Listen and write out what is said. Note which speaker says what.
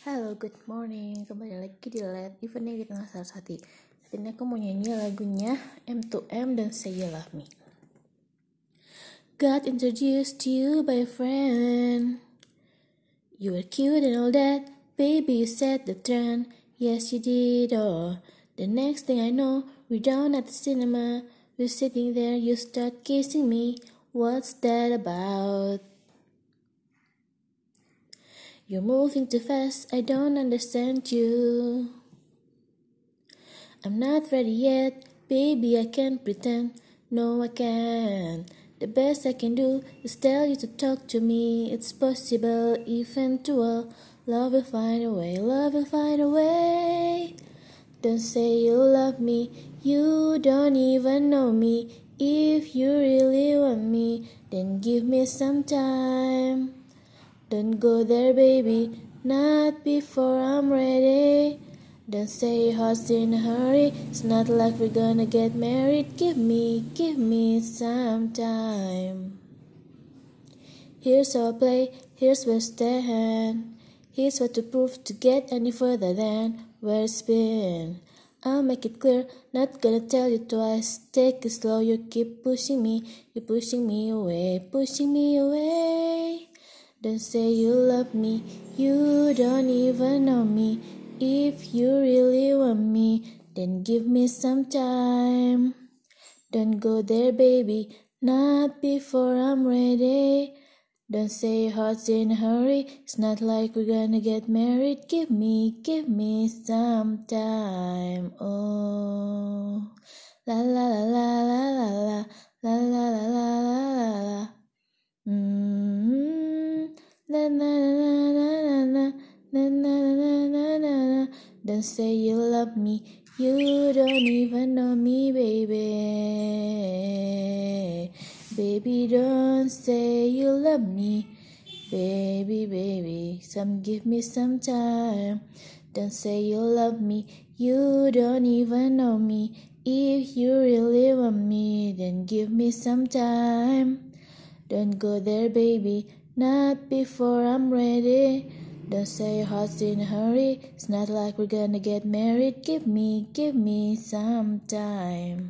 Speaker 1: Halo, good morning. Kembali lagi di Let Evening di Tengah Sarasati. Saat ini aku mau nyanyi lagunya M2M dan Say You Love Me. God introduced you by a friend. You were cute and all that. Baby, you set the trend. Yes, you did. Oh, the next thing I know, we're down at the cinema. We're sitting there, you start kissing me. What's that about? You're moving too fast, I don't understand you. I'm not ready yet, baby, I can't pretend. No, I can't. The best I can do is tell you to talk to me. It's possible, even eventual. Love will find a way, love will find a way. Don't say you love me, you don't even know me. If you really want me, then give me some time. Don't go there, baby, not before I'm ready. Don't say heart's in a hurry, it's not like we're gonna get married. Give me, give me some time. Here's our play, here's where stand. Here's what to prove to get any further than where it's been. I'll make it clear, not gonna tell you twice. Take it slow, you keep pushing me, you're pushing me away, pushing me away. Don't say you love me, you don't even know me. If you really want me, then give me some time. Don't go there, baby, not before I'm ready. Don't say your heart's in a hurry, it's not like we're gonna get married. Give me, give me some time. Oh, la la la la la la la la la la la la la. Mm-hmm. Don't say you love me, you don't even know me, baby. Baby, don't say you love me, baby, baby. Some give me some time. Don't say you love me, you don't even know me. If you really want me, then give me some time. Don't go there, baby. Not before I'm ready. Don't say your heart's in a hurry. It's not like we're gonna get married. Give me, give me some time.